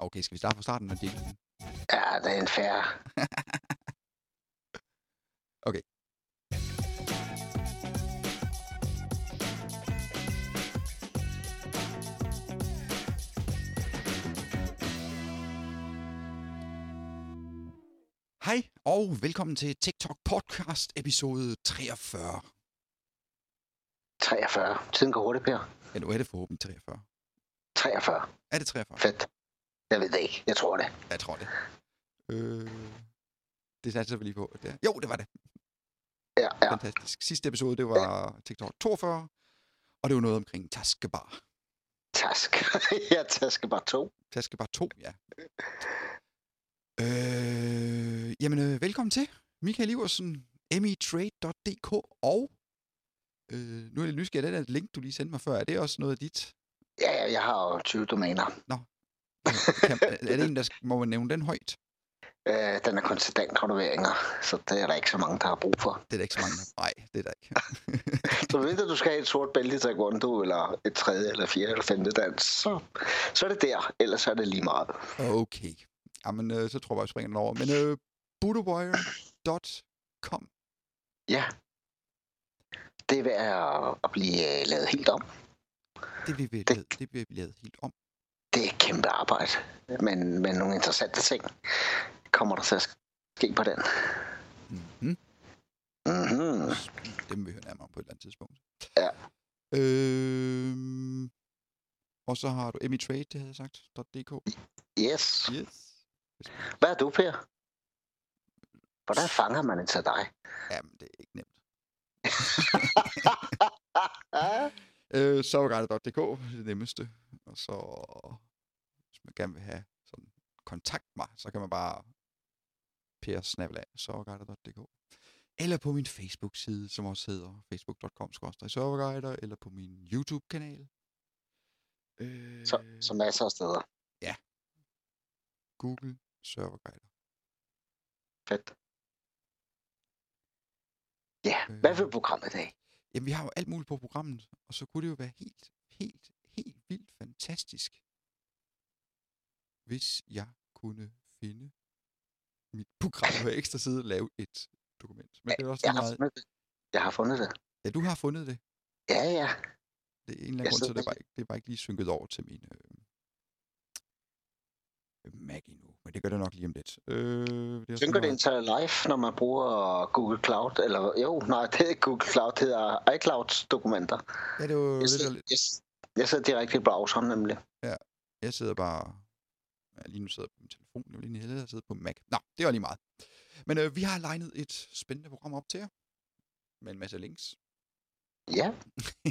Okay, skal vi starte fra starten med jinglen? Ja, det er en færre. Okay. Hej og velkommen til TikTok podcast episode 43. 43. Tiden går hurtigt, Per. Ja, nu er det forhåbentlig 43. 43. Er det 43? Fedt. Jeg ved det ikke. Jeg tror det. Jeg tror det. Øh, det satser vi lige på. Det. Jo, det var det. Ja, ja. Fantastisk. Sidste episode, det var TikTok 42, og det var noget omkring taskebar. Task. ja, taske bare to. Taskebar 2, ja. Øh, jamen, øh, velkommen til. Michael Iversen, mitrade.dk, og øh, nu er lidt nysgerrig, det der link, du lige sendte mig før, er det også noget af dit? Ja, ja, jeg har jo 20 domæner. Kan, er det en, der skal, må man nævne den højt? Øh, den er konstant renoveringer, så det er der ikke så mange, der har brug for. Det er der ikke så mange, der... Nej, det er der ikke. Så hvis du skal have et sort bælte i taekwondo, eller et tredje, eller fjerde, eller femte dans, så, så er det der. Ellers er det lige meget. Okay. Jamen, øh, så tror jeg vi springer den over. Men øh, budowire.com. Ja. Det er ved at, blive øh, lavet helt om. Det vil vi Det- det vi lavet helt om. Det er et kæmpe arbejde, men, men nogle interessante ting kommer der til at ske på den. Mm-hmm. Mm-hmm. Det må vi høre nærmere om på et eller andet tidspunkt. Ja. Øhm, og så har du emitrade, det havde jeg sagt, .dk. Yes. Yes. Hvad er du, Per? Hvordan fanger man en til dig? Jamen, det er ikke nemt. Øh, Soveguide.dk, det nemmeste. Og så, hvis man gerne vil have sådan, kontakt mig, så kan man bare per snabelag soveguide.dk. Eller på min Facebook-side, som også hedder facebook.com soveguider, eller på min YouTube-kanal. Øh, Så, så masser af steder. Google Serverguider. Fedt. Ja, hvad vil programmet i dag? Jamen, vi har jo alt muligt på programmet, og så kunne det jo være helt, helt, helt vildt fantastisk, hvis jeg kunne finde mit program på ekstra side og lave et dokument. Men det er også Jeg har meget... fundet det. Jeg har fundet det. Ja, du har fundet det. Ja, ja. Det er en eller anden Jeg grund sidder det er, bare ikke, det er bare ikke lige synket over til min øh, Mac endnu. Men det gør det nok lige om lidt. Øh, det er Synker det ind til live, når man bruger Google Cloud? Eller jo, nej, det er ikke Google Cloud, det hedder iClouds dokumenter. Ja, det var Jeg sidder, lidt... jeg, jeg sidder direkte i browseren nemlig. Jeg sidder bare... Ja, lige nu sidder jeg på min telefon. Jeg vil egentlig hellere sidde på Mac. Nå, det var lige meget. Men øh, vi har legnet et spændende program op til jer. Med en masse links. Ja,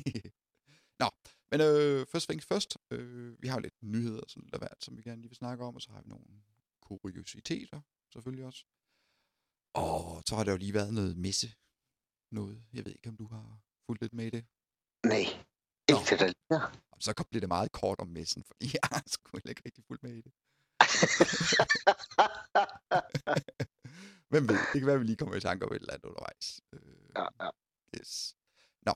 Nå, men øh, først things først. Øh, vi har jo lidt nyheder og sådan af hvert, som vi gerne lige vil snakke om. Og så har vi nogle kuriositeter, selvfølgelig også. Og så har der jo lige været noget messe. Noget. Jeg ved ikke, om du har fulgt lidt med i det. nej. Nå. Ikke det, der ligner. Og så blev det meget kort om messen, fordi jeg har sgu ikke rigtig fulgt med i det. Hvem ved? Det kan være, at vi lige kommer i tanke om et eller andet undervejs. Øh, ja, ja. Yes. Nå,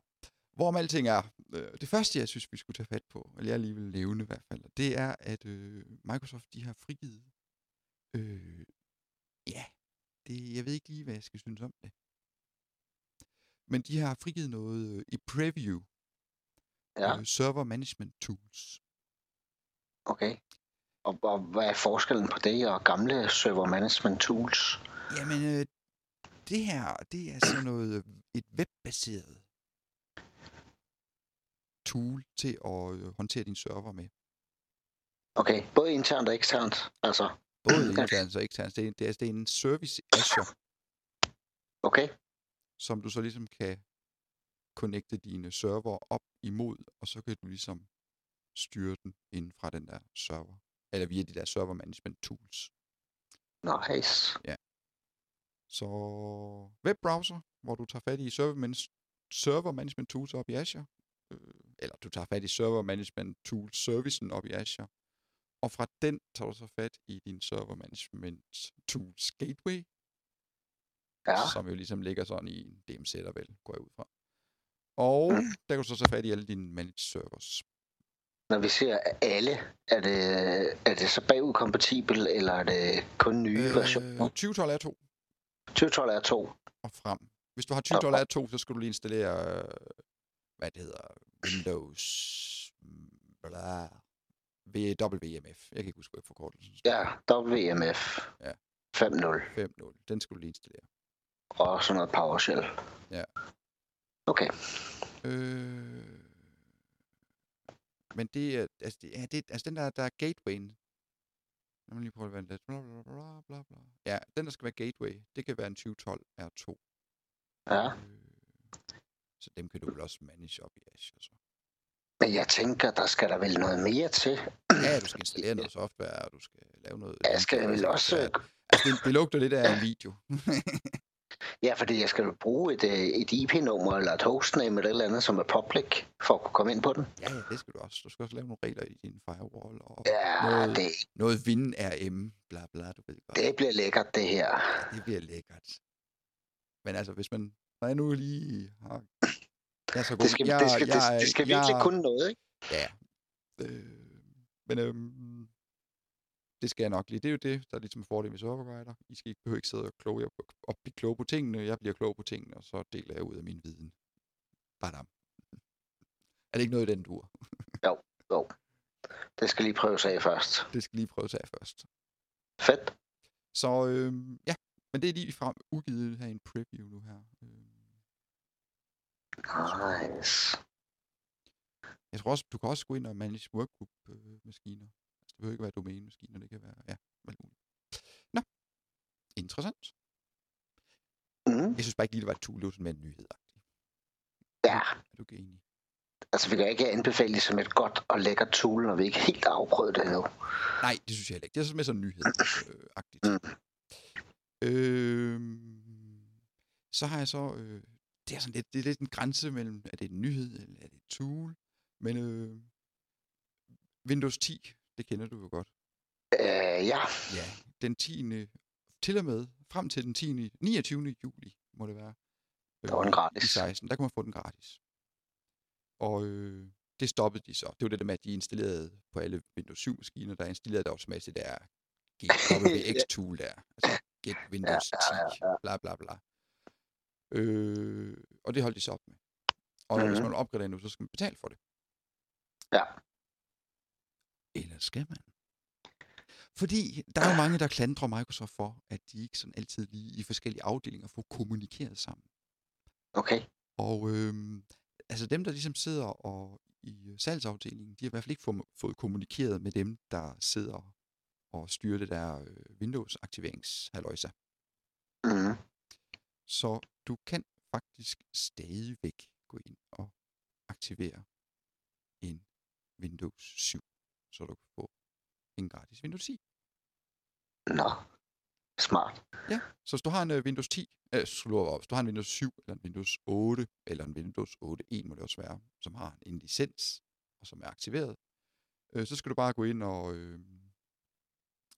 hvorom alting er, øh, det første, jeg synes, vi skulle tage fat på, eller jeg lige vil nævne i hvert fald, det er, at øh, Microsoft, de har frigivet, øh, ja, det, jeg ved ikke lige, hvad jeg skal synes om det. Men de har frigivet noget øh, i preview, ja, øh, server management tools. okay. Og, og hvad er forskellen på det og gamle server management tools? Jamen, øh, det her, det er sådan noget, øh, et webbaseret tool til at øh, håndtere din server med. Okay, både internt og eksternt. Altså, Både Ja. internt og eksternt. Det er, det, er, det er en service Azure, okay, som du så ligesom kan connecte dine server op imod, og så kan du ligesom styre den inden fra den der server. Eller via de der server management tools. nice. Så webbrowser, hvor du tager fat i server management tools op i Azure, øh, eller du tager fat i server management tools servicen op i Azure, og fra den tager du så fat i din server management tools gateway, Ja, som jo ligesom ligger sådan i en DMZ'er vel, går jeg ud fra. Og Mm. der kan du så tage fat i alle dine managed servers. Når vi siger alle, er det, er det så bagudkompatibel, eller er det kun nye øh, versioner? 2012 er 2 2012 er 2. og frem. Hvis du har 2012 er 2, så skal du lige installere, øh, hvad det hedder, Windows, mm, bla, WMF. Jeg kan ikke huske, hvad forkortelsen. Ja, WMF. Ja. 5.0. 5.0. Den skal du lige installere. Og sådan noget PowerShell. Ja. Okay. Øh... Men det er, altså, det, ja, det, altså den der, der er gatewayen. Lad mig lige prøve at vente lidt. Bla, bla, bla, bla, bla. Ja, den der skal være gateway, det kan være en 2012 R2. Ja. Øh, så dem kan du vel også manage op i Azure. Så. Men jeg tænker, der skal der vel noget mere til. Ja, du skal installere noget software, og du skal lave noget... Jeg skal vel også... Altså, det, det lugter lidt af en video. Ja, fordi jeg skal jo bruge et, øh, et IP-nummer eller et hostname eller et eller andet, som er public, for at kunne komme ind på den. Ja, ja, det skal du også. Du skal også lave nogle regler i din firewall. Og Ja, noget, det, noget Win RM, bla bla, du ved godt. det bliver lækkert, det her. Det bliver lækkert. Men altså, hvis man... Når jeg nu lige har... Jeg er så god. Det skal, jeg, det skal, jeg, det, det skal virkelig jeg, kunne noget, ikke? Ja. Øh, men øhm, det skal jeg nok lige. Det er jo det, der er ligesom fordel med Software I skal ikke behøve ikke sidde og kloge på, og blive klog på tingene. Jeg bliver klog på tingene, og så deler jeg ud af min viden. Badam. Er det ikke noget i den dur? Jo. Det skal lige prøves af først. Det skal lige prøves af først. Fedt. Så øhm, ja, men det er lige frem udgivet her i en preview nu her. Øhm, Nice. Jeg tror også, du kan også gå ind og manage workgroup øh, maskiner. Altså, det behøver ikke være domænemaskiner, det kan være, ja, alt muligt. Nå, interessant. Mm. Jeg synes bare ikke lige, det var sådan med en nyhed. Ja, Er du ikke enig? altså vi kan ikke anbefale det som et godt og lækkert tool, når vi ikke helt har afprøvet det endnu. Nej, det synes jeg heller ikke. Det er sådan med sådan en nyhed-agtigt. Mm. Øhm, så har jeg så... Øh, det er sådan lidt, det er lidt en grænse mellem, er det en nyhed, eller er det et tool? Men øh, Windows 10, det kender du jo godt. Øh, ja, Ja, den 10. til og med, frem til den 10. 29. juli, må det være. Der var den gratis. I 16, der kan man få den gratis. Og øh, det stoppede de så. Det var det der med, at de installerede på alle Windows 7-maskiner, der installerede der automatisk det der GWX-tool der. Altså Get Windows 10, bla bla bla. Øh, og det holdt de så op med. Og mm-hmm. hvis man vil opgradere nu, så skal man betale for det. Ja. Eller skal man? Fordi der er jo mange, der klandrer Microsoft for, at de ikke sådan altid lige i forskellige afdelinger får kommunikeret sammen. okay. Og øhm, altså dem, der ligesom sidder og i øh, salgsafdelingen, de har i hvert fald ikke få, fået kommunikeret med dem, der sidder og styrer det der øh, Windows-aktiveringshalløjsa. Mm. Så du kan faktisk stadigvæk gå ind og aktivere en Windows 7, så du kan få en gratis Windows 10. Nå, smart. Ja, så hvis du har en uh, Windows 10, øh, slår op, hvis du har en Windows 7, eller en Windows 8, eller en Windows 8.1 må det også være, som har en licens, og som er aktiveret, øh, så skal du bare gå ind og øh,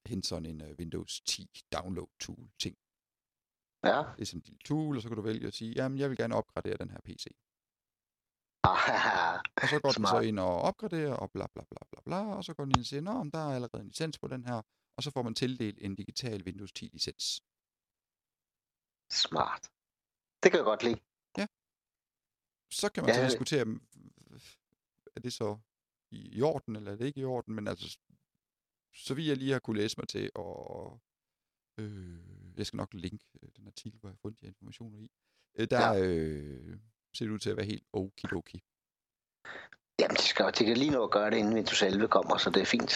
hente sådan en uh, Windows 10 download tool ting. Ja. Det er sådan en lille tool, og så kan du vælge at sige, jamen jeg vil gerne opgradere den her PC. Ah, Og så går den så Smart. ind og opgraderer, og bla bla bla bla bla, og så går den ind og siger, nå, men der er allerede en licens på den her, og så får man tildelt en digital Windows 10 licens. smart. Det kan jeg godt lide. Så kan man så Ja. diskutere, mm, er det så i, i orden, eller er det ikke i orden, men altså, så vil jeg lige have kunne læse mig til, og øh, jeg skal nok linke øh, den artikel, hvor jeg har fundet de informationer i. Øh, der Ja. øh, ser det ud til at være helt okidoki. Jamen, de, skal, de kan lige nå at gøre det, inden Windows 11 kommer, så det er fint.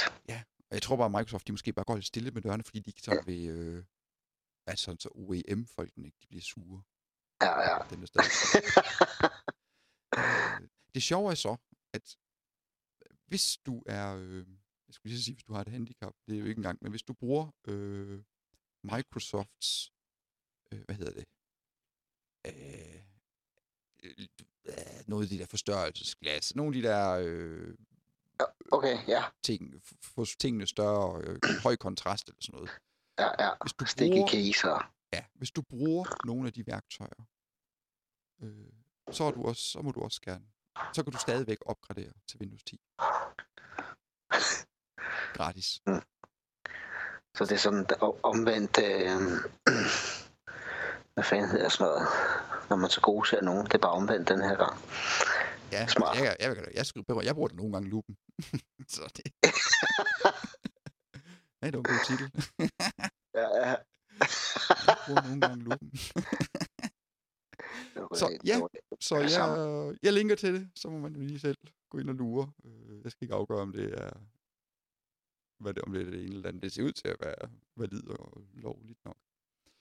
Og jeg tror bare, at Microsoft, de måske bare går lidt stille med dørene, fordi de ikke sådan vil, øh, altså så OEM-folkene, ikke, de bliver sure. Ja, ja. Dem, der stadig Øh, det sjove er så, at hvis du er, øh, jeg skulle lige sige, hvis du har et handicap, det er jo ikke engang, men hvis du bruger øh, Microsofts, øh, hvad hedder det, øh, øh, noget af de der forstørrelsesglas, nogle af de der øh, okay, ja. ting, få tingene større, øh, høj kontrast eller sådan noget. Ja, ja. Hvis du Stik bruger, caser. ja, hvis du bruger nogle af de værktøjer, øh, så, er du også, så må du også gerne så kan du stadigvæk opgradere til Windows 10. Gratis. Så det er sådan omvendt... Øh, hvad fanden hedder sådan noget? Når man så god ser nogen. Det er bare omvendt den her gang. Ja, Smart. jeg, jeg, jeg, jeg, skriver, jeg bruger det nogle gange lupen. så det... ja, det var en god titel. Ja, ja. jeg bruger nogle gange lupen. Så, ja, Så jeg, jeg linker til det, så må man jo lige selv gå ind og lure. Øh, Jeg skal ikke afgøre, om det er, hvad det, om det er det ene eller andet. Det ser ud til at være valid og lovligt nok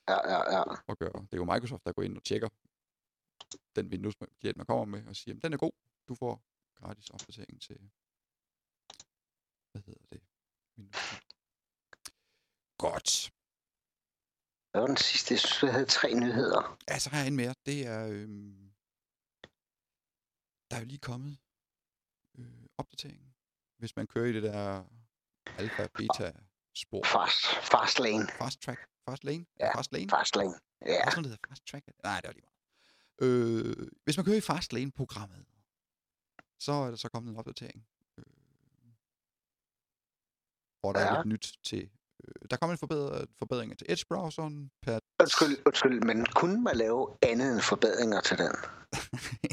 Ja, ja, ja. at gøre. Det er jo Microsoft, der går ind og tjekker den Windows-klient, man kommer med, og siger, den er god. Du får gratis opdatering til, hvad hedder det? Windows 10. Godt. Hvad var den sidste? Jeg synes, jeg havde tre nyheder. Ja, så har jeg en mere. Det er, øhm, der er jo lige kommet øh, opdateringen. Hvis man kører i det der alfa beta spor. Fast, fast lane. Fast track. Fast lane? Ja, Fast lane? Fast lane. Ja. Er der sådan hedder fast track? Nej, det er lige meget. Øh, hvis man kører i fast lane programmet, så er der så kommet en opdatering. Øh, hvor der ja. er lidt nyt til... Øh, der kommer en forbedring, forbedringer til Edge-browseren per Undskyld, undskyld, men kunne man lave andet end forbedringer til den?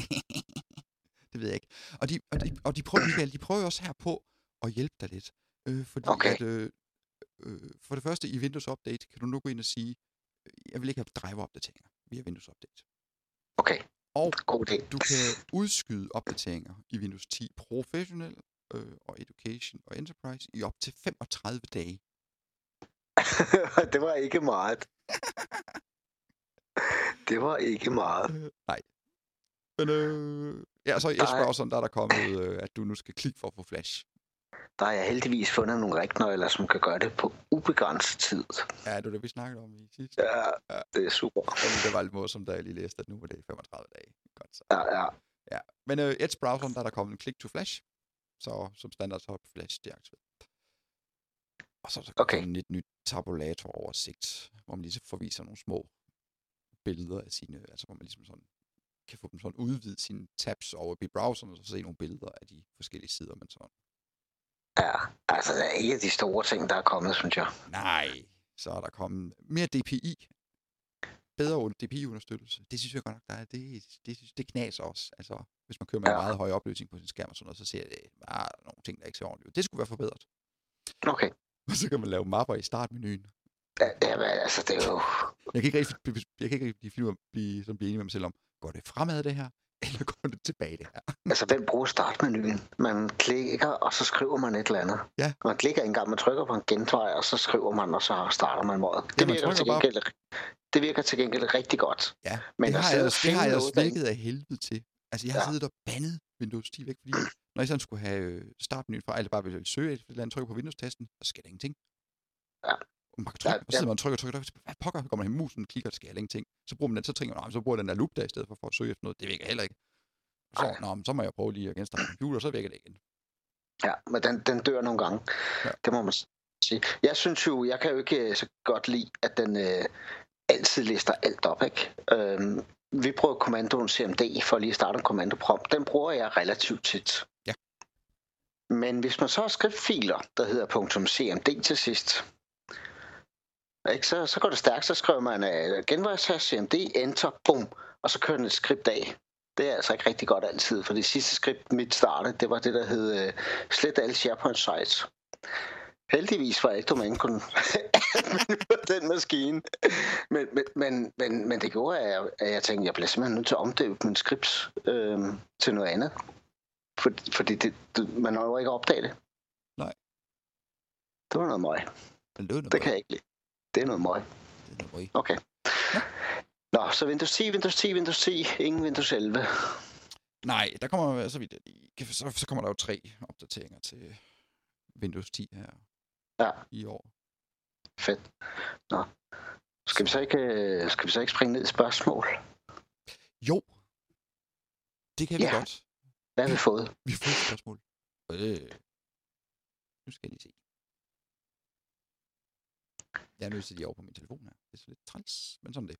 det ved jeg ikke. Og de, og de, og de prøver, Michael, de prøver også her på at hjælpe dig lidt. Øh, fordi Okay. at, øh, øh, for det første i Windows Update kan du nu gå ind og sige, øh, jeg vil ikke have driver-opdateringer via Windows Update. Okay, Og god idé. du kan udskyde opdateringer i Windows 10 Professional øh, og Education og Enterprise i op til 35 dage. det var ikke meget. Det var ikke meget. Øh, nej. Men øh, ja, så i Nej. Edge-browseren, der er der kommet, øh, at du nu skal klikke for at få flash. Der har jeg heldigvis fundet nogle rigtnøgler, som kan gøre det på ubegrænset tid. Ja, det var det, vi snakkede om i sidst. Ja, Ja. det er super. Jamen, det var lidt morsomt, da jeg lige læste, at nu var det 35 dage. Godt så. Ja, ja. Ja. Men øh, Edge-browseren, der er der kommet en click to flash. Så som standard, så er flash deaktiveret. Og så er der Okay. kommet et nyt tabulator-oversigt, hvor man ligesom forviser nogle små billeder af sine, altså hvor man ligesom sådan kan få dem sådan udvidet sine tabs over i browseren, og så se nogle billeder af de forskellige sider, man sådan. Ja, altså det er ikke de store ting, der er kommet, synes jeg. Nej, så er der kommet mere DPI. Bedre DPI-understøttelse. Det synes jeg godt nok, der er. Det, det, synes- det knaser også. Altså, hvis man kører med ja. Meget høj opløsning på sin skærm og sådan noget, så ser det bare nogle ting, der ikke ser ordentligt ud. Det skulle være forbedret. Okay. Og så kan man lave mapper i startmenuen. Ja, ja men altså, det er jo... Jeg kan ikke rigtig, jeg kan ikke rigtig finde ud af at blive, sådan blive enig med mig selv om, går det fremad det her, eller går det tilbage det her? Altså, hvem bruger startmenuen? Man klikker, og så skriver man et eller andet. Ja. Man klikker ikke engang, man trykker på en genvej, og så skriver man, og så starter man måden. Det, Ja, man virker til bare- gengæld, det virker til gengæld rigtig godt. Ja, Men det har, jeg, det har jeg virket af helvede til. Altså, jeg har Ja. siddet og bandet Windows 10 væk, fordi når jeg sådan skulle have øh, startmenuen fra, eller bare vil søge et eller andet, trykker på Windows-tasten, så sker der ingenting. Ja. Man kan trykke, Ja, og så sidder man og trykker, trykker, trykker, hvad pokker, går man hen musen, klikker, sker heller ingenting. Så bruger man den, så tænker man, "Nå, men så bruger jeg den der loop der i stedet for, for at søge efter noget. Det virker heller ikke. Så, nå, men så må jeg prøve lige at genstarte computer, så virker det igen. Ja, men den, den dør nogle gange. Ja. Ja. Det må man sige. Jeg synes jo, jeg kan jo ikke øh, så godt lide, at den øh, altid lister alt op, ikke? Øhm, vi bruger kommandoen CMD for lige at starte en kommandoprompt. Den bruger jeg relativt tit. Ja. Men hvis man så har skriftfiler, der hedder .cmd til sidst, ikke, så, så går det stærkt, så skriver man uh, genvejshas, cmd, enter, bum, og så kører den et skript af. Det er altså ikke rigtig godt altid, for det sidste skript, mit startede, det var det, der hed uh, slet alle SharePoint sites. Heldigvis var jeg ikke domæne kun på den maskine. Men, men, men, men, men det gjorde, at jeg, at jeg tænkte, at jeg bliver simpelthen nødt til at omdøbe min scripts øh, til noget andet. For, fordi det, det, man når jo ikke at opdage det. Nej. Det var noget møg. Det, Det kan jeg ikke lide. Det er noget møg. Det er noget røg. Okay. Nå, så Windows 10, Windows 10, Windows 10, ingen Windows 11. Nej, der kommer, så vidt jeg så, så kommer der jo tre opdateringer til Windows 10 her Ja. i år. Fedt. Nå. Skal vi så ikke, øh, skal vi så ikke springe ned i spørgsmål? Jo, det kan vi Ja. godt. Hvad har vi fået? Vi får et spørgsmål. Øh. Nu skal jeg lige se. Jeg er nødt til lige over på min telefon her. Det er så lidt træls, men sådan det.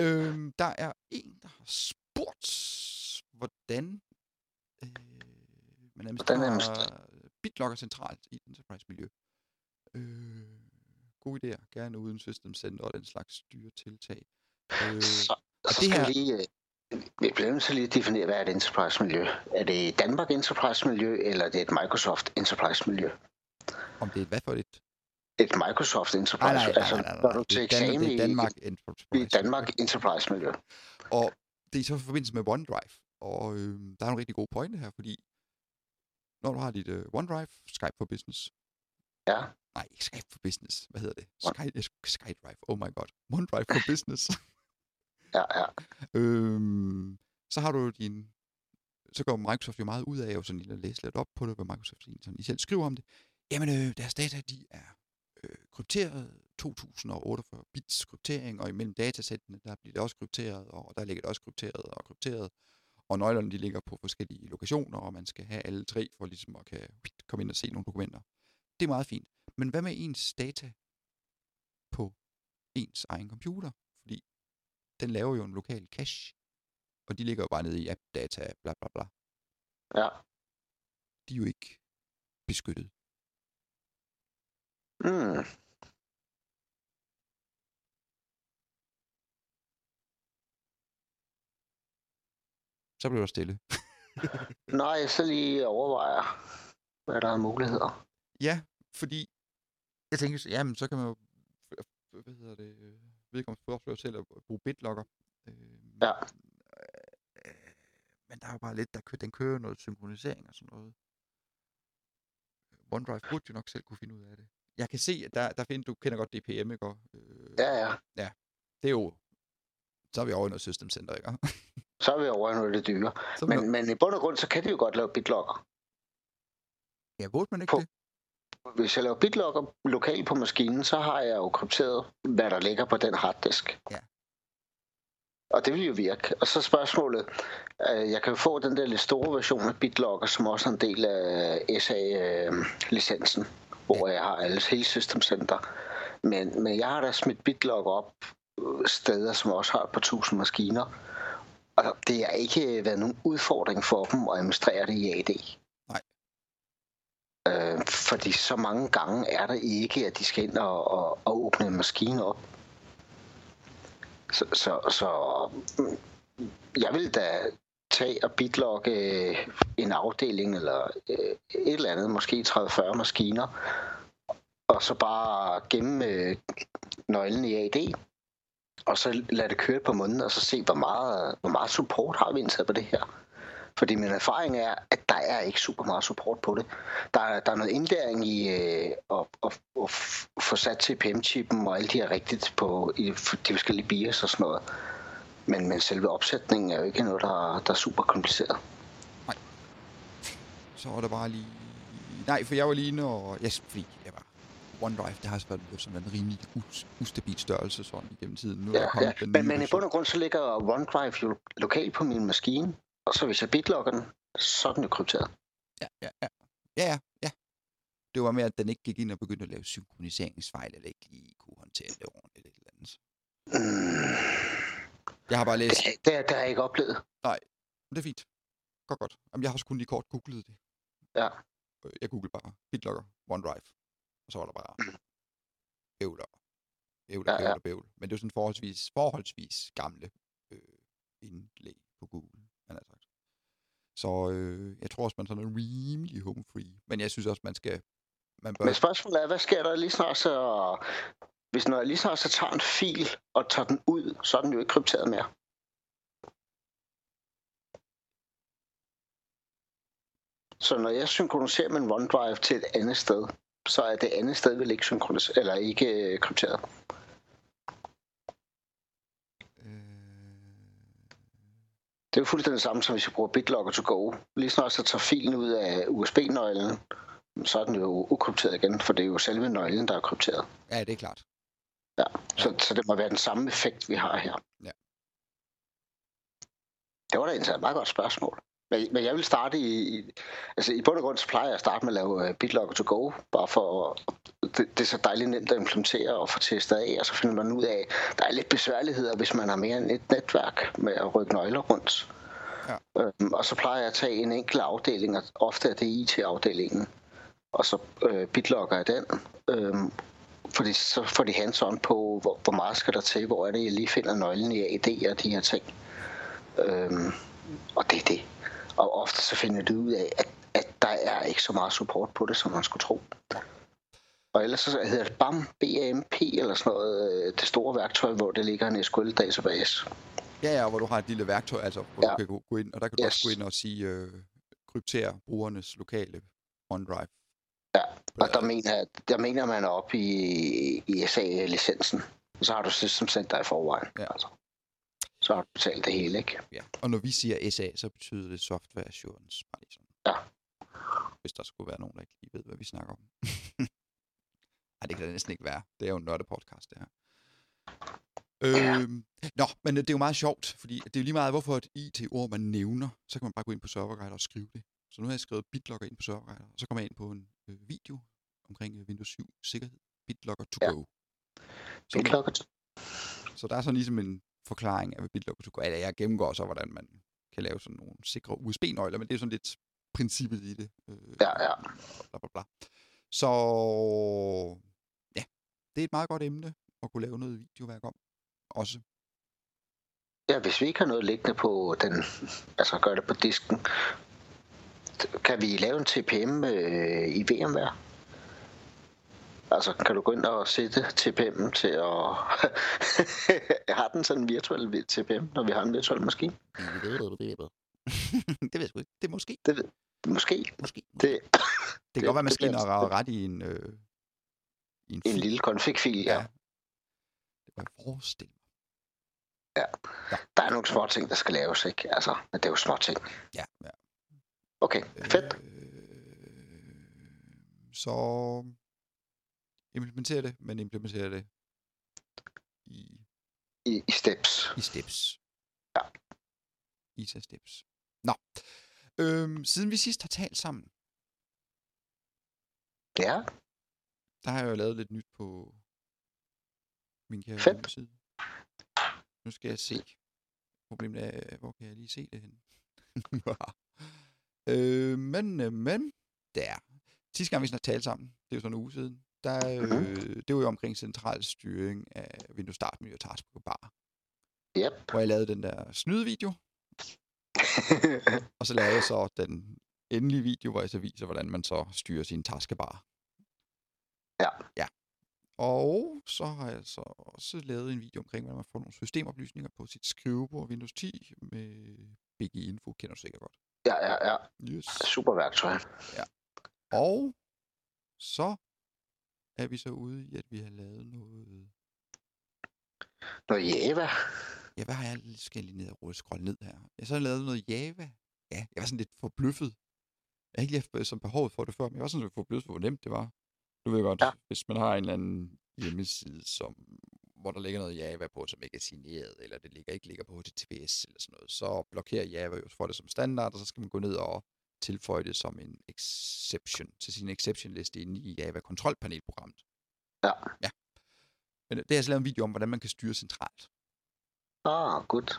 Øhm, der er en, der har spurgt, hvordan Øh, man administrerer BitLocker centralt i et enterprise-miljø. Øh, gode idéer, gerne uden System Center og den slags styretiltag. Øh, Så, og så det her- lige... øh, Vi bliver nødt til lige at definere, hvad er et enterprise-miljø. Er det et Danmark enterprise-miljø, eller er det et Microsoft enterprise-miljø? om det er et hvad for et? Et Microsoft enterprise, nej, nej, altså nej, nej, nej. du til er eksamen det er Danmark i Enterprise. Danmark enterprise-miljø. Og det er så i forbindelse med OneDrive. Og øh, der er en rigtig god pointe her, fordi når du har dit øh, OneDrive, Skype for Business. Ja. Nej, ikke Skype for Business. Hvad hedder det? One- Sky, øh, SkyDrive. Oh my god. OneDrive for Business. Ja, ja. øhm, så har du din... Så går Microsoft jo meget ud af jo sådan lige at læse lidt op på det, hvad Microsoft sådan, I selv skriver om det. Jamen, øh, deres data, de er øh, krypteret, 2048 bits kryptering, og imellem datasættene, der bliver det også krypteret, og der ligger det også krypteret og krypteret. Og nøglerne, de ligger på forskellige lokationer, og man skal have alle tre, for ligesom at kan komme ind og se nogle dokumenter. Det er meget fint. Men hvad med ens data på ens egen computer? Fordi den laver jo en lokal cache, og de ligger jo bare nede i app-data, bla bla bla. ja. De er jo ikke beskyttet. Mm. Så bliver der stille. Nej, så lige overvejer, hvad der er muligheder. Ja, fordi jeg tænker, jamen så kan man jo, hvad hedder det, øh, vedkommende foreslår selv at bruge BitLocker. Øh, Ja. øh, men der er jo bare lidt, der kører, den kører noget synkronisering og sådan noget. OneDrive burde jo nok selv kunne finde ud af det. Jeg kan se, at der, der findes, du kender godt DPM, ikke? Og, Øh, Ja, ja. Det er jo, så er vi over i noget System Center, ikke? Så er vi over i noget det dyre. Men, men i bund og grund, så kan de jo godt lave BitLocker. Ja, burde man ikke På- det? Hvis jeg laver BitLocker lokalt på maskinen, så har jeg jo krypteret, hvad der ligger på den harddisk. Ja. Og det vil jo virke. Og så spørgsmålet, øh, jeg kan jo få den der lidt store version af BitLocker, som også er en del af SA-licensen, hvor jeg har alles hele System Center. Men, men jeg har da smidt BitLocker op øh, steder, som også har et par tusind maskiner. Og det har ikke været nogen udfordring for dem at administrere det i AD. Nej. Øh, fordi så mange gange er der ikke, at de skal ind og, og, og åbne en maskine op. Så, så, så mm, jeg vil da tage og bitlogge øh, en afdeling eller øh, et eller andet, måske 30-40 maskiner, og så bare gemme øh, nøglen i AD, og så lade det køre på måneden, og så se, hvor meget, hvor meget support har vi indsat på det her. Fordi min erfaring er, at der er ikke super meget support på det. Der er, der er noget indlæring i øh, at, at, at få sat CPM-chippen og alt de her rigtigt på i de forskellige bias og sådan noget. Men, men selve opsætningen er jo ikke noget, der, der er super kompliceret. Så var der bare lige... Nej, for jeg var lige inde og... Yes, fordi jeg var... OneDrive, det har altså været sådan en rimelig us- ustabil størrelse sådan igennem tiden. Nu er Ja, der ja. den Men, men i bund og grund, så ligger OneDrive jo lokalt på min maskine, og så hvis jeg bitlogger den, så er den jo krypteret. Ja, ja, ja. Ja, ja, ja. Det var med, at den ikke gik ind og begyndte at lave synkroniseringsfejl, eller ikke lige kunne håndtere det ordentligt eller andet. Mm, Jeg har bare læst... det, det, det har jeg ikke oplevet. Det er fint. Godt, godt. Jamen, jeg har også kun lige kort googlet det. Ja. Øh, Jeg googlede bare BitLocker, OneDrive. Og så var der bare bævler. Bævler, Ja, ja. bævl. Men det er jo sådan forholdsvis, forholdsvis gamle øh, indlæg på Google, man har sagt. Så øh, jeg tror også, man sådan er rimelig home free. Men jeg synes også, man skal... Man bør, Men spørgsmålet er, hvad sker der lige snart så... Hvis når jeg lige snart så tager en fil og tager den ud, så er den jo ikke krypteret mere. Så når jeg synkroniserer min OneDrive til et andet sted, så er det andet sted vel ikke synkroniseret, eller ikke øh, krypteret. Det er jo fuldstændig det samme, som hvis jeg bruger BitLocker to go. Lige snart så tager filen ud af USB-nøglen, så er den jo ukrypteret igen, for det er jo selve nøglen, der er krypteret. ja, det er klart. Så, så det må være den samme effekt, vi har her. Ja. Det var da et meget godt spørgsmål. Men, men jeg vil starte i, i... Altså i bund og grund, så plejer jeg at starte med at lave øh, BitLocker to go, bare for... Det, det er så dejligt nemt at implementere og få testet af, og så finder man ud af, at der er lidt besværligheder, hvis man har mere end et netværk med at rykke nøgler rundt. Ja. Øhm, og så plejer jeg at tage en enkelt afdeling, og ofte er det IT-afdelingen. Og så øh, bitlogger jeg den. Øhm, fordi så får de hands on på, hvor, hvor meget skal der til, hvor er det, jeg lige finder nøglen i AD og de her ting. Øhm, og det er det. Og ofte så finder du ud af, at, at der er ikke så meget support på det, som man skulle tro. Og ellers så hedder det BAM, BAMP eller sådan noget, øh, det store værktøj, hvor det ligger en SQL-database. Ja, ja, hvor du har et lille værktøj, altså hvor Ja. du kan gå, gå ind, og der kan du Yes. også gå ind og sige, øh, kryptere brugernes lokale OneDrive. Ja, og der mener, der mener man oppe i, i SA-licensen. Så har du System Center i forvejen. Ja. Altså. Så har du betalt det hele, ikke? Ja. Og når vi siger SA, så betyder det Software Assurance. Bare lige sådan. Ja. Hvis der skulle være nogen, der ikke lige ved, hvad vi snakker om. Ej, det kan da næsten ikke være. Det er jo en nørdepodcast, det her. Ja. Øhm, nå, men det er jo meget sjovt, fordi det er jo lige meget, hvorfor et IT-ord man nævner, så kan man bare gå ind på serverguide og skrive det. Så nu har jeg skrevet BitLogger ind på serverguide, og så kommer jeg ind på en øh, video omkring øh, Windows 7 sikkerhed. BitLogger to Ja. go. Så, Det klokket. så der er sådan ligesom en forklaring af, hvad BitLogger to go er. Eller jeg gennemgår så, hvordan man kan lave sådan nogle sikre USB-nøgler, men det er sådan lidt princippet i det. Øh, Ja, ja. Bla, bla, bla. Så ja, det er et meget godt emne at kunne lave noget videoværk om. Også. Ja, hvis vi ikke har noget liggende på den, altså gør det på disken, kan vi lave en TPM øh, i VMware? Altså, kan du gå ind og sætte TPM'en til at... har den sådan en virtuel TPM, når vi har en virtuel maskine? det ved jeg sgu ikke. Det er måske. Det ved, måske. Måske. Det, Det kan det- godt være, maskinen har ret i en, øh, i en, en lille config-fil, ja. Ja. Det jeg forestille mig. Der er nogle små ting, der skal laves, ikke? Altså, men det er jo små ting. Ja, ja. Okay, fedt. Øh, så implementere det, men implementere det i, I, i steps. i steps. Ja. ISA steps. Nå. Øhm, siden vi sidst har talt sammen, Ja, der har jeg jo lavet lidt nyt på min kære Fedt. hjemmeside. Nu skal jeg se. Problemet er, hvor kan jeg lige se det hen? øh, men, øh, men, der. Sidste gang vi snart talte sammen, det er jo sådan en uge siden, der, Mhm. øh, det var jo omkring central styring af Windows Start Menu og Taskbar Bar, yep. hvor jeg lavede den der snydevideo, og så lavede jeg så den endelige video, hvor jeg så viser, hvordan man så styrer sin taskbar. Ja. Ja. Og så har jeg så også lavet en video omkring, hvordan man får nogle systemoplysninger på sit skrivebord Windows 10 med BG Info, kender du sikkert godt. Ja, ja, ja. Yes. Super værktøj. Og så er vi så ude i, at vi har lavet noget... Noget Java. Ja, hvad har jeg? Skal jeg lige ned og scrolle ned her? Jeg har så lavet noget Java. Ja, jeg var sådan lidt forbløffet. Jeg har ikke lige haft som behovet for det før, men jeg var sådan lidt forbløffet, hvor nemt det var. Du ved godt, Ja. ja. hvis man har en eller anden hjemmeside, som, hvor der ligger noget Java på, som ikke er signeret, eller det ligger, ikke ligger på HTTPS eller sådan noget, så blokerer Java jo for det som standard, og så skal man gå ned og tilføje det som en exception til sin exception liste inde i Java kontrolpanelprogrammet. Ja. Ja. Men det har jeg så lavet en video om, hvordan man kan styre centralt. Ah, godt.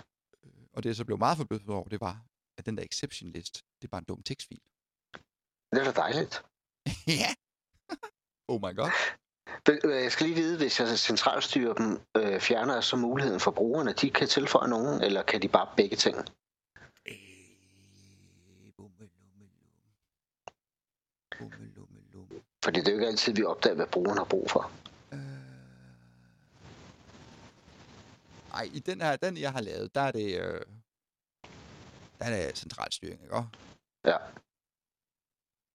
Øh, Og det jeg så blev meget forbløffet over, det var, at den der exception list, det er bare en dum tekstfil. Det er da dejligt. ja. oh my god. Øh, Jeg skal lige vide, hvis jeg centralstyrer dem, øh, fjerner jeg så muligheden for brugerne, de kan tilføje nogen, eller kan de bare begge ting? Øh. Fordi det er jo ikke altid, vi opdager, hvad brugeren har brug for. Øh. Ej, i den her, den jeg har lavet, der er det, øh, der er det centralstyring, ikke? Ja.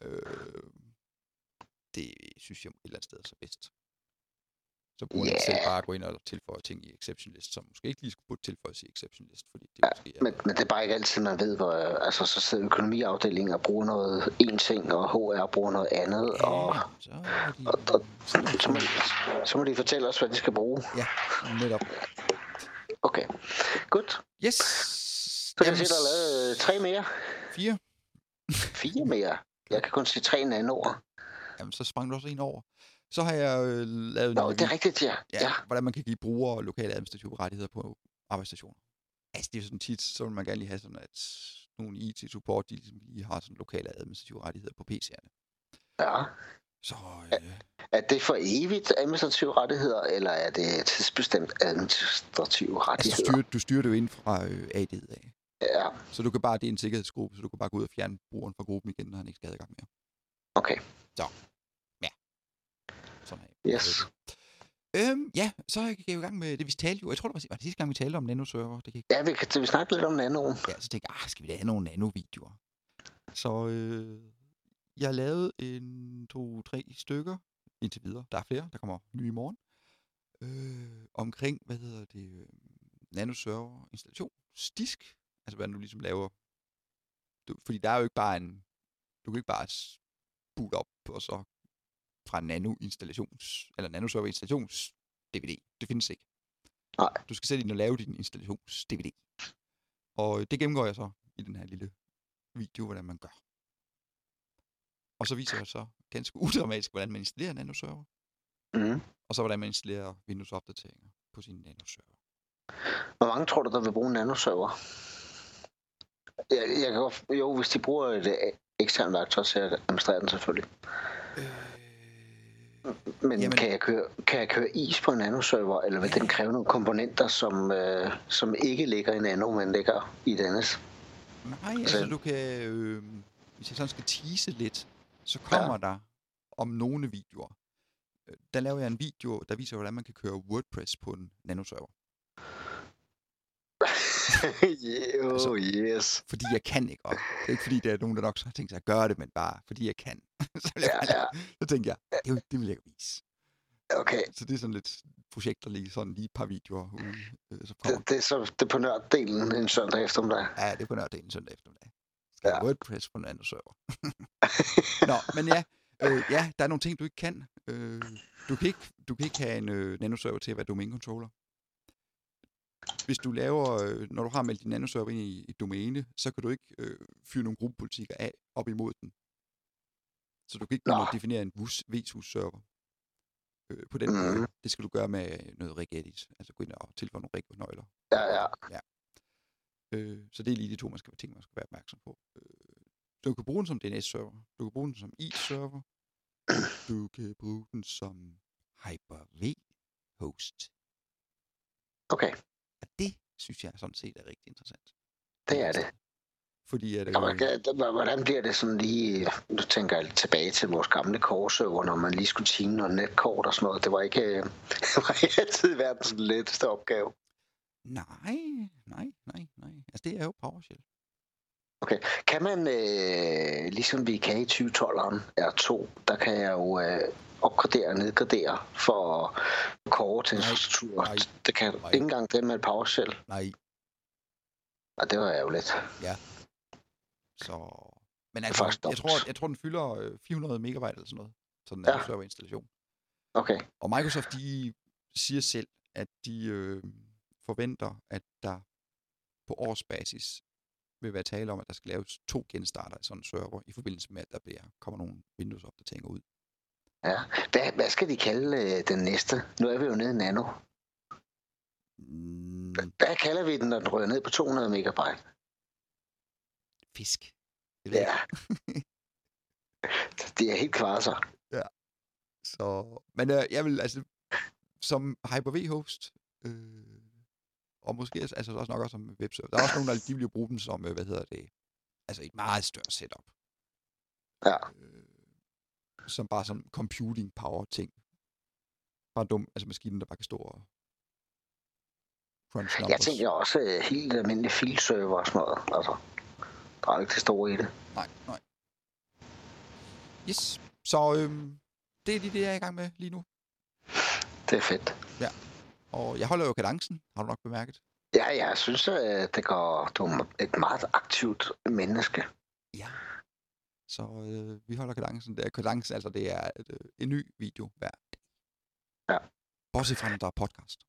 Øh, det synes jeg et eller andet sted er så bedst. Så bruger yeah. Ja. selv bare at gå ind og tilføje ting i exception list, som måske ikke lige skulle burde tilføjes i exception list, fordi det Ja, måske er... Men, men det er bare ikke altid, man ved, hvor altså, så sidder økonomiafdelingen og bruger noget en ting, og HR bruger noget andet, og så, de, og- og- så, de- så må, så må de fortælle os, hvad de skal bruge. Ja, netop. Okay, godt. Yes! Så kan jeg se, der er lavet øh, tre mere. Fire. Fire mere. Jeg kan kun sige tre nanoer. Jamen, så sprang du også en over. Så har jeg øh, lavet Nå, en det er rigtigt, ja. ja, ja. hvordan man kan give brugere lokale administrative rettigheder på arbejdsstationer. Altså, det er sådan tit, så vil man gerne lige have sådan, at nogle IT-support, de ligesom lige har sådan lokale administrative rettigheder på PC'erne. Ja. Så øh, Er det for evigt administrative rettigheder, eller er det tidsbestemt administrative altså, du, rettigheder? styrer, du styrer det jo ind fra øh, AD'et af. Ja, Så du kan bare, det er en sikkerhedsgruppe, så du kan bare gå ud og fjerne brugeren fra gruppen igen, når han ikke skal have adgang mere. okay. Her. Yes. Øhm, ja, så gik jeg i gang med det, vi talte jo. Jeg tror, det var, var det sidste gang, vi talte om nanoserver. Det gik, Ja, vi kan vi snakke lidt om nanoen. ja, så tænkte jeg, ah, skal vi da have nogle nanovideoer? Så øh, jeg lavede en, to, tre stykker indtil videre. Der er flere, der kommer nye i morgen. Øh, omkring, hvad hedder det, øh, nanoserver installation, stisk. Altså, hvad du ligesom laver. Du, fordi der er jo ikke bare en, du kan ikke bare boot op og så fra nano installations, eller nanoserver installations DVD. Det findes ikke. Nej. Du skal selv ind og lave din installations DVD. Og det gennemgår jeg så i den her lille video, hvordan man gør. Og så viser jeg så ganske udramatisk, hvordan man installerer nanoserver, Mm. og så hvordan man installerer Windows-opdateringer på sin nanoserver. Hvor mange tror du, der vil bruge en nanoserver? Jeg, jeg kan godt, jo, hvis de bruger et øh, eksternt værktøj til at administrere den selvfølgelig. Øh, Men Jamen- kan jeg, køre, kan jeg køre is på en nanoserver, eller vil den kræve nogle komponenter, som, øh, som ikke ligger i nano, men ligger i et andet? nej, altså du kan, øh, hvis jeg sådan skal tease lidt, så kommer ja. der om nogle videoer. Øh, Der laver jeg en video, der viser, hvordan man kan køre WordPress på en nanoserver. yeah, Altså- yes. Fordi jeg kan ikke, og det er ikke fordi, der er nogen, der nok så har tænkt sig at gøre det, men bare fordi jeg kan. så, jeg Ja, ja. så tænker jeg, det, vil- det vil jeg vise. Okay, Så det er sådan lidt projekter lige sådan lige et par videoer ude. Øh, så kommer, det, det, er så det er på nørddelen en søndag eftermiddag. ja, det er på nørdagen søndag eftermiddag. Skal ja. WordPress på en anden server. Nå, men ja, øh, ja, der er nogle ting, du ikke kan. Øh, du, kan ikke du kan ikke have en øh, nanoserver til at være domain-controller. Hvis du laver, øh, når du har meldt din nanoserver ind i et domæne, så kan du ikke øh, fyre nogle gruppepolitikker af op imod den. Så du kan ikke Nå. definere en VSUS-server øh, på den Mhm. måde. Det skal du gøre med noget regedit, altså gå ind og tilføje nogle reg-nøgler. Ja, ja. ja. Øh, så det er lige de to, man skal, ting, man skal være opmærksom på. Øh, du kan bruge den som DNS-server. Du kan bruge den som i-server. Du kan bruge den som Hyper-V-host. Okay, Og det synes jeg sådan set er rigtig interessant. det er det. Fordi at, man, øh, hvordan bliver det sådan lige... Nu tænker jeg tilbage til vores gamle korserver, når man lige skulle tine noget netkort og sådan noget. Det var ikke, det var ikke altid verdens letteste opgave. nej, nej, nej, nej. Altså det er jo PowerShell. Kan man, øh, ligesom vi kan i 2012'eren R2, der kan jeg jo øh, opgradere og nedgradere for core til infrastruktur. nej, Det kan nej. ikke engang det med PowerShell. Nej, Og det var ærgerligt. så... Men altså, jeg dumt. tror, jeg tror, den fylder øh, 400 megabyte eller sådan noget. Sådan en Ja. ja. serverinstallation. Okay, Og Microsoft, de siger selv, at de øh, forventer, at der på årsbasis vil være tale om, at der skal laves to genstarter i sådan en server, i forbindelse med, at der bliver, kommer nogle Windows-opdateringer ud. ja. Hvad, hvad skal de kalde øh, den næste? Nu er vi jo nede i nano. Mm, Hvad kalder vi den, når den rører ned på 200 megabyte? fisk. Ja. det er helt kvarser. Så, men øh, jeg vil altså, som Hyper-V-host, øh, og måske altså også nok også som webserver, der er også nogen, der de vil jo bruge dem som, øh, hvad hedder det, altså et meget større setup. Ja. Øh, som bare sådan computing power ting. Bare dum, altså maskinen, der bare kan stå og crunch numbers. Jeg tænker også øh, helt almindelig filserver og sådan noget. Altså, der er ikke det store i det. Nej, nej. Yes, så øhm, det er lige det, jeg er i gang med lige nu. Det er fedt. Og jeg holder jo kadencen, har du nok bemærket. Ja, jeg synes, at det går, du er et meget aktivt menneske. Ja. Så øh, vi holder kadencen. Det er kadencen, altså det er et, øh, en ny video hver dag. Ja. Bortset fra, når der er podcast.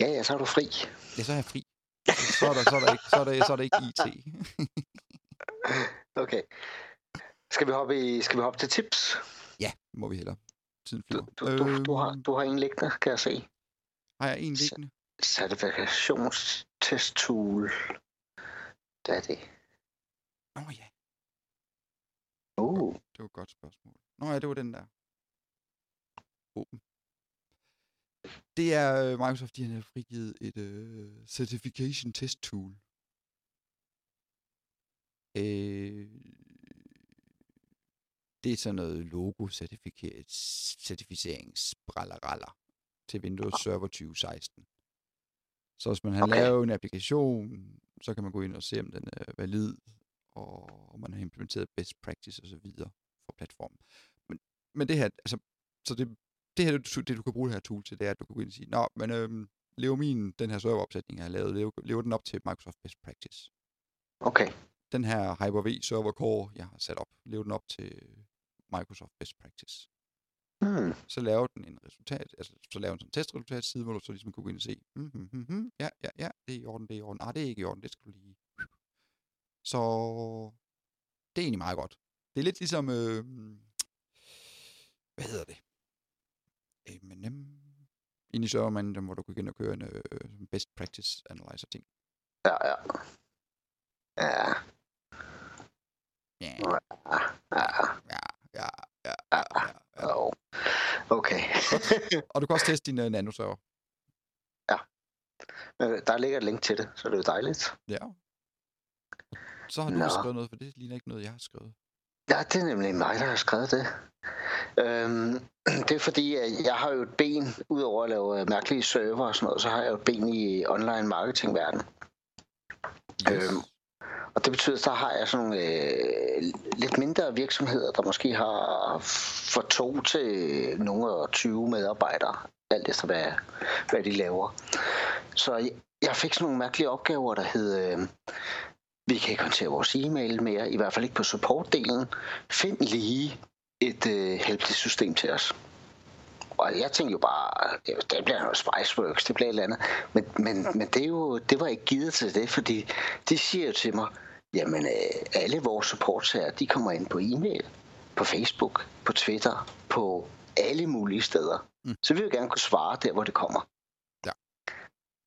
Ja, ja, så er du fri. Ja, så er jeg fri. Så er der, så er der, ikke, så er der, så er der ikke IT. Okay. Skal vi hoppe, i, skal vi hoppe til tips? ja, det må vi hellere. Tiden Du, flyver. du, du, du, har, Øhm, du har en liggende, kan jeg se. har jeg en liggende? Certifikationstesttool. Hvad er det? Nå ja, Uh, det var et godt spørgsmål. Nå ja, det var den der. Åben. Det er øh, Microsoft, de har frigivet et øh, certification test tool. Øh, det er sådan noget logo certificeringsbralleraller til Windows Server 2016. Så hvis man har Okay. lavet en applikation, så kan man gå ind og se, om den er valid, og man har implementeret best practice og så videre for platformen. Men, men det her, altså, så det, det her, det, det du kan bruge det her tool til, det er, at du kan gå ind og sige, nå, men øhm, lever min, den her serveropsætning, jeg har lavet, lever, lever den op til Microsoft Best Practice? okay. Den her Hyper-V server core, jeg har sat op, lever den op til Microsoft Best Practice? Hmm. så laver den en resultat, altså så laver den sådan en testresultat side, hvor du så ligesom kan gå ind og se, mm, mm, mm, mm, ja, ja, ja, det er i orden, det er i orden, ah, det er ikke i orden, det skal du lige. Så det er egentlig meget godt. Det er lidt ligesom, øh, hvad hedder det? M&M. Inde i servermanden, hvor du kan gå ind og køre en øh, best practice analyzer ting. Ja, ja. Ja, Ja, ja, ja. ja, ja, ja, ja, ja, ja. Okay. Og du kan også teste din uh, nanoserver. Øh, Der ligger et link til det, så det er jo dejligt. Ja. Så har du Nå. Skrevet noget, for det ligner ikke noget, jeg har skrevet. Ja, det er nemlig mig, der har skrevet det. Øhm, det er fordi, at jeg har jo et ben, udover at lave øh, mærkelige server og sådan noget, så har jeg jo et ben i online marketingverden. Øhm, Og det betyder, at der har jeg sådan nogle øh, lidt mindre virksomheder, der måske har for to til nogle og 20 medarbejdere, alt efter hvad, hvad de laver. Så jeg, jeg fik sådan nogle mærkelige opgaver, der hed, øh, vi kan ikke håndtere vores e-mail mere, i hvert fald ikke på supportdelen. Find lige et øh, helpdesk-system til os. Og jeg tænkte jo bare, det bliver noget Spiceworks, det bliver et eller andet. Men, men, men det, er jo, det var ikke givet til det, fordi de siger jo til mig, jamen øh, alle vores supportsager, de kommer ind på e-mail, på Facebook, på Twitter, på alle mulige steder. Mm. Så vi vil gerne kunne svare der, hvor det kommer.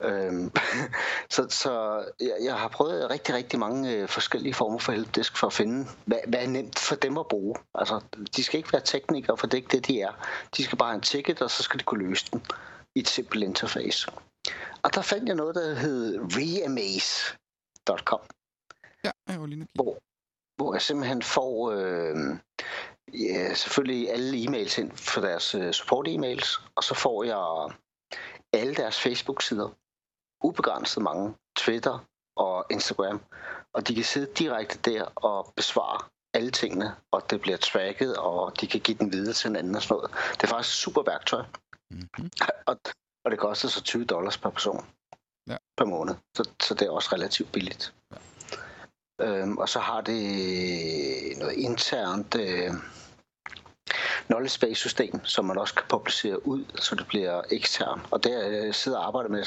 Øhm, så så jeg, jeg har prøvet rigtig, rigtig mange øh, forskellige former for helpdesk for at finde, hvad, hvad er nemt for dem at bruge. Altså, de skal ikke være teknikere, for det er ikke det, de er. De skal bare have en ticket, og så skal de kunne løse den i et simpelt interface. Og der fandt jeg noget, der hed reamaze.com Ja, jeg var lige hvor, hvor jeg simpelthen får øh, ja, selvfølgelig alle e-mails ind for deres øh, support-e-mails, og så får jeg alle deres Facebook-sider, ubegrænset mange, Twitter og Instagram, og de kan sidde direkte der og besvare alle tingene, og det bliver tracket, og de kan give den videre til en anden og sådan noget. Det er faktisk et super værktøj, Mm-hmm. og, og det koster så 20 dollars per person Ja. per måned, så, så det er også relativt billigt. Øhm, og så har det noget internt øh, knowledge space system, som man også kan publicere ud, så det bliver ekstern. Og der øh, sidder og arbejder med,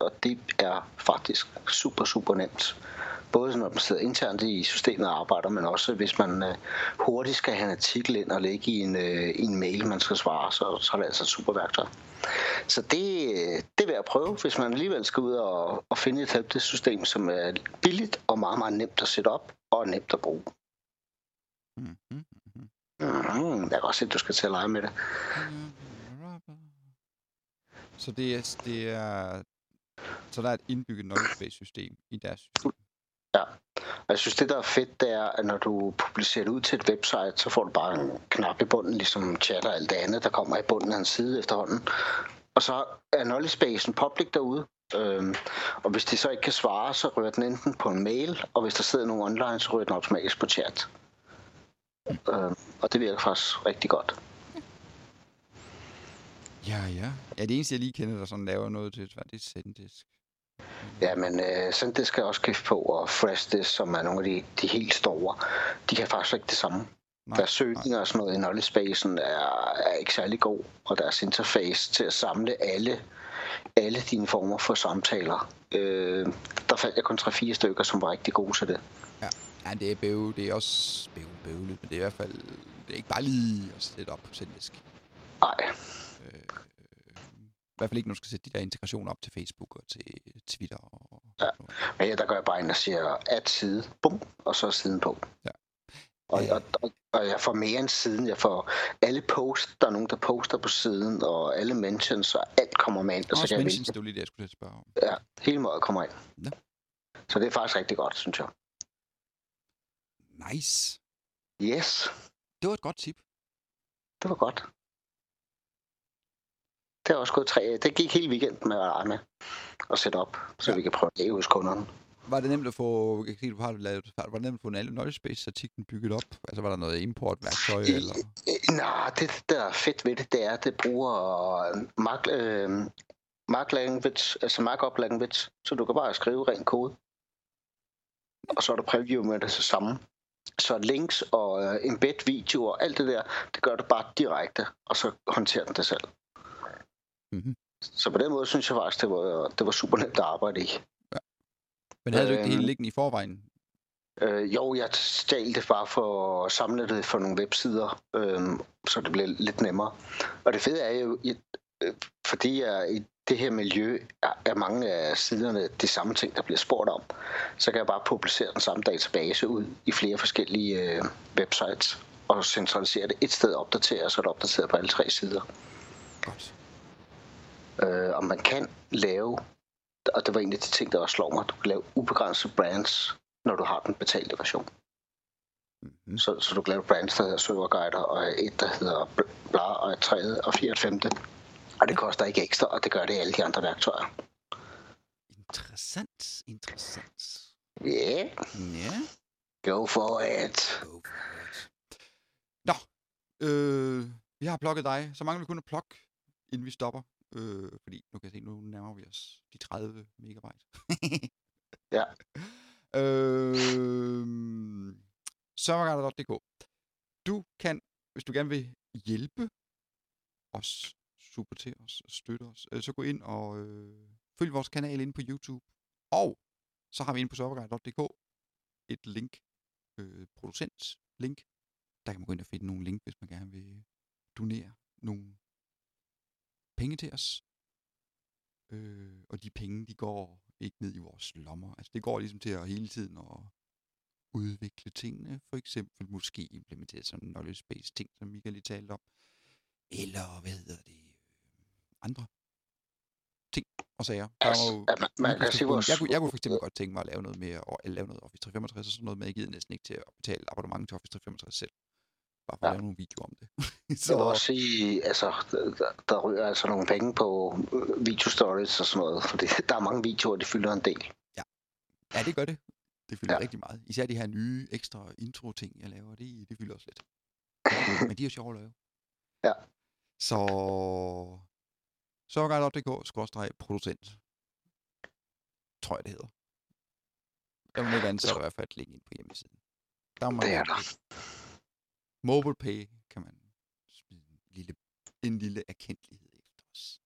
og det er faktisk super, super nemt. Både når man sidder internt i systemet og arbejder, men også hvis man øh, hurtigt skal have en artikel ind og lægge i en, øh, en mail, man skal svare, så, så er det altså et super værktøj. Så det, øh, det vil værd at prøve, hvis man alligevel skal ud og, og finde et helpdesk-system, som er billigt og meget, meget nemt at sætte op og nemt at bruge. Mm-hmm. Mm, Mm, jeg kan også se, at du skal til at lege med det. Så det er, det er, så der er et indbygget knowledge-based-system i deres system. Og jeg synes, det der er fedt, det er, at når du publicerer det ud til et website, så får du bare en knap i bunden, ligesom chat og alt det andet, der kommer i bunden af en side efterhånden. Og så er knowledge basen public derude. Øhm, og hvis de så ikke kan svare, så rører den enten på en mail, og hvis der sidder nogen online, så rører den automatisk på chat. Øhm, og det virker faktisk rigtig godt. Ja, ja. Ja, det eneste, jeg lige kender, der sådan laver noget til, det er Zendisk. Ja, men øh, skal jeg også kæfte på, og Freshdesk, som er nogle af de, de helt store, de kan faktisk ikke det samme. Nej, Deres søgninger og sådan noget i knowledge basen er, er ikke særlig god, og deres interface til at samle alle, alle dine former for samtaler. Øh, der fandt jeg kun 3-4 stykker, som var rigtig gode til det. Ja, det er bøve, det er også bøvlet, men det er i hvert fald, det er ikke bare lige at sætte op på Zendisk. Nej, I hvert fald ikke, når du skal sætte de der integrationer op til Facebook og til Twitter og Ja. Men ja, der går jeg bare ind og siger, at side, bum, og så siden på. Ja. Og, og, og, og jeg får mere end siden. Jeg får alle posts, der er nogen, der poster på siden, og alle mentions, og alt kommer med ind, og så Også kan jeg mentions, vælge. det var lige det, jeg skulle spørge om. Ja, hele måde kommer ind. Ja. Så det er faktisk rigtig godt, synes jeg. Nice. Yes, Det var et godt tip. det var godt. Det har også gået tre. Det gik hele weekenden med med og sætte op, så Ja. vi kan prøve det hos kunderne. Var det nemt at få, jeg kan du har lavet, var det nemt at få en knowledge space artiklen bygget op? Altså var der noget importværktøj, I- eller? Nej, det der er fedt ved det, det er, at det bruger øh, mark, øh, mark language, altså markup language, så du kan bare skrive ren kode. Og så er der preview med det så samme. Så links og øh, embed video og alt det der, det gør du bare direkte, og så håndterer den det selv. Mhm. Så på den måde synes jeg faktisk, det var, det var super nemt at arbejde i. Men havde du ikke det hele Øhm, liggende i forvejen? Øh, jo, jeg stjal det bare for at samle det for nogle websider, øh, så det blev lidt nemmere. Og det fede er jo, at, øh, fordi jeg i det her miljø er, er mange af siderne de samme ting, der bliver spurgt om, så kan jeg bare publicere den samme database ud i flere forskellige øh, websites og centralisere det et sted og opdatere, så er det opdateret på alle tre sider. Godt. Øh, og man kan lave, og det var en af de ting, der også slår mig, du kan lave ubegrænsede brands, når du har den betalte version. Mm-hmm. Så, så du kan lave brands, der hedder serverguider, og et, der hedder bl- bla, og et tredje, og fire et femte. Og det koster ikke ekstra, og det gør det i alle de andre værktøjer. Interessant, interessant. Yeah, Ja. go for it. Go for it. Nå, øh, vi har plukket dig. Så mangler vi kun at plukke, inden vi stopper. Øh, fordi nu kan jeg se, nu nærmer vi os de 30 megabyte. Ja. Øh, serverguider.dk Du kan, hvis du gerne vil hjælpe os, supportere os støtte os, øh, så gå ind og øh, følg vores kanal inde på YouTube. Og så har vi inde på serverguider.dk et link, øh, producent link. Der kan man gå ind og finde nogle link, hvis man gerne vil donere nogle penge til os. Øh, og de penge, de går ikke ned i vores lommer. Altså det går ligesom til at hele tiden at udvikle tingene. For eksempel måske implementere sådan en knowledge base ting, som Michael lige talte om. Eller hvad hedder det? øh, Andre ting og sager. Er Altså, jo man, man kan sige, vores, jeg, kunne, jeg kunne for eksempel godt tænke mig at lave noget mere, og lave noget Office 365 og sådan noget, men jeg gider næsten ikke til at betale abonnement til Office 365 selv. Bare for at Ja. lave nogle videoer om det. jeg vil også sige, altså, der, der ryger altså nogle penge på øh, video stories og sådan noget, fordi der er mange videoer, de fylder en del. Ja, det gør det. Det fylder ja. Ja. rigtig meget. Især de her nye ekstra intro-ting, jeg laver, det, det fylder også lidt. Men de er sjove at lave. Ja. Så sørguide.dk producent. Tror jeg, det hedder. Der må ikke så i hvert fald et link ind på hjemmesiden. Der må Det er der. MobilePay kan man smide en lille, en lille erkendelighed efter os.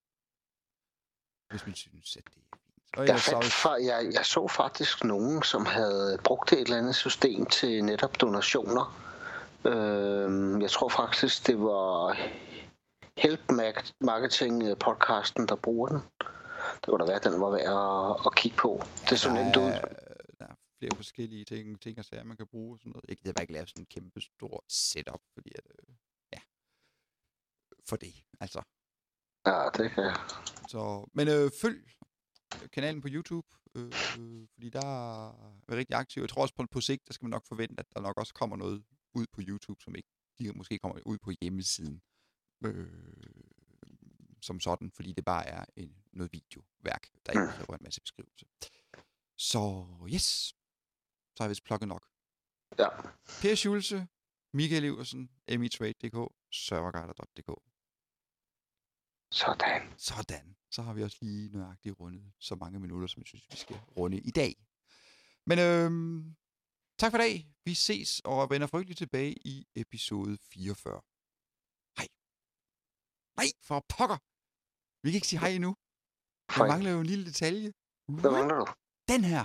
Hvis man synes, at det er fint. Og Jeg, fandt, fa- jeg, jeg så faktisk nogen, som havde brugt et eller andet system til netop donationer. Øhm, jeg tror faktisk, det var Help Marketing øh, podcasten, der bruger den. Det kunne da være, at den var værd at, at kigge på. Det så nemt ud. er, der er flere forskellige ting, ting og sager, man kan bruge. og Sådan noget. Jeg gider bare ikke lave sådan en kæmpe stor setup, fordi at, øh, ja, for det, altså. Ja, det kan jeg. Så, men øh, følg kanalen på YouTube, øh, øh, fordi der er rigtig aktiv. Jeg tror også på, på sigt, der skal man nok forvente, at der nok også kommer noget ud på YouTube, som ikke de måske kommer ud på hjemmesiden øh, som sådan, fordi det bare er en, noget videoværk, der ikke kræver en masse beskrivelse. Så yes, så har vist plukket nok. Ja. Per Schulze, Michael Iversen, emitrade.dk, serverguider.dk. Sådan. Sådan. Så har vi også lige nøjagtigt rundet så mange minutter, som jeg synes, vi skal runde i dag. Men øhm, tak for i dag. Vi ses og vender frygteligt tilbage i episode 44. Hej. Nej, for pokker. Vi kan ikke sige hej endnu. Der mangler jo en lille detalje. Hvad mangler du? Den her.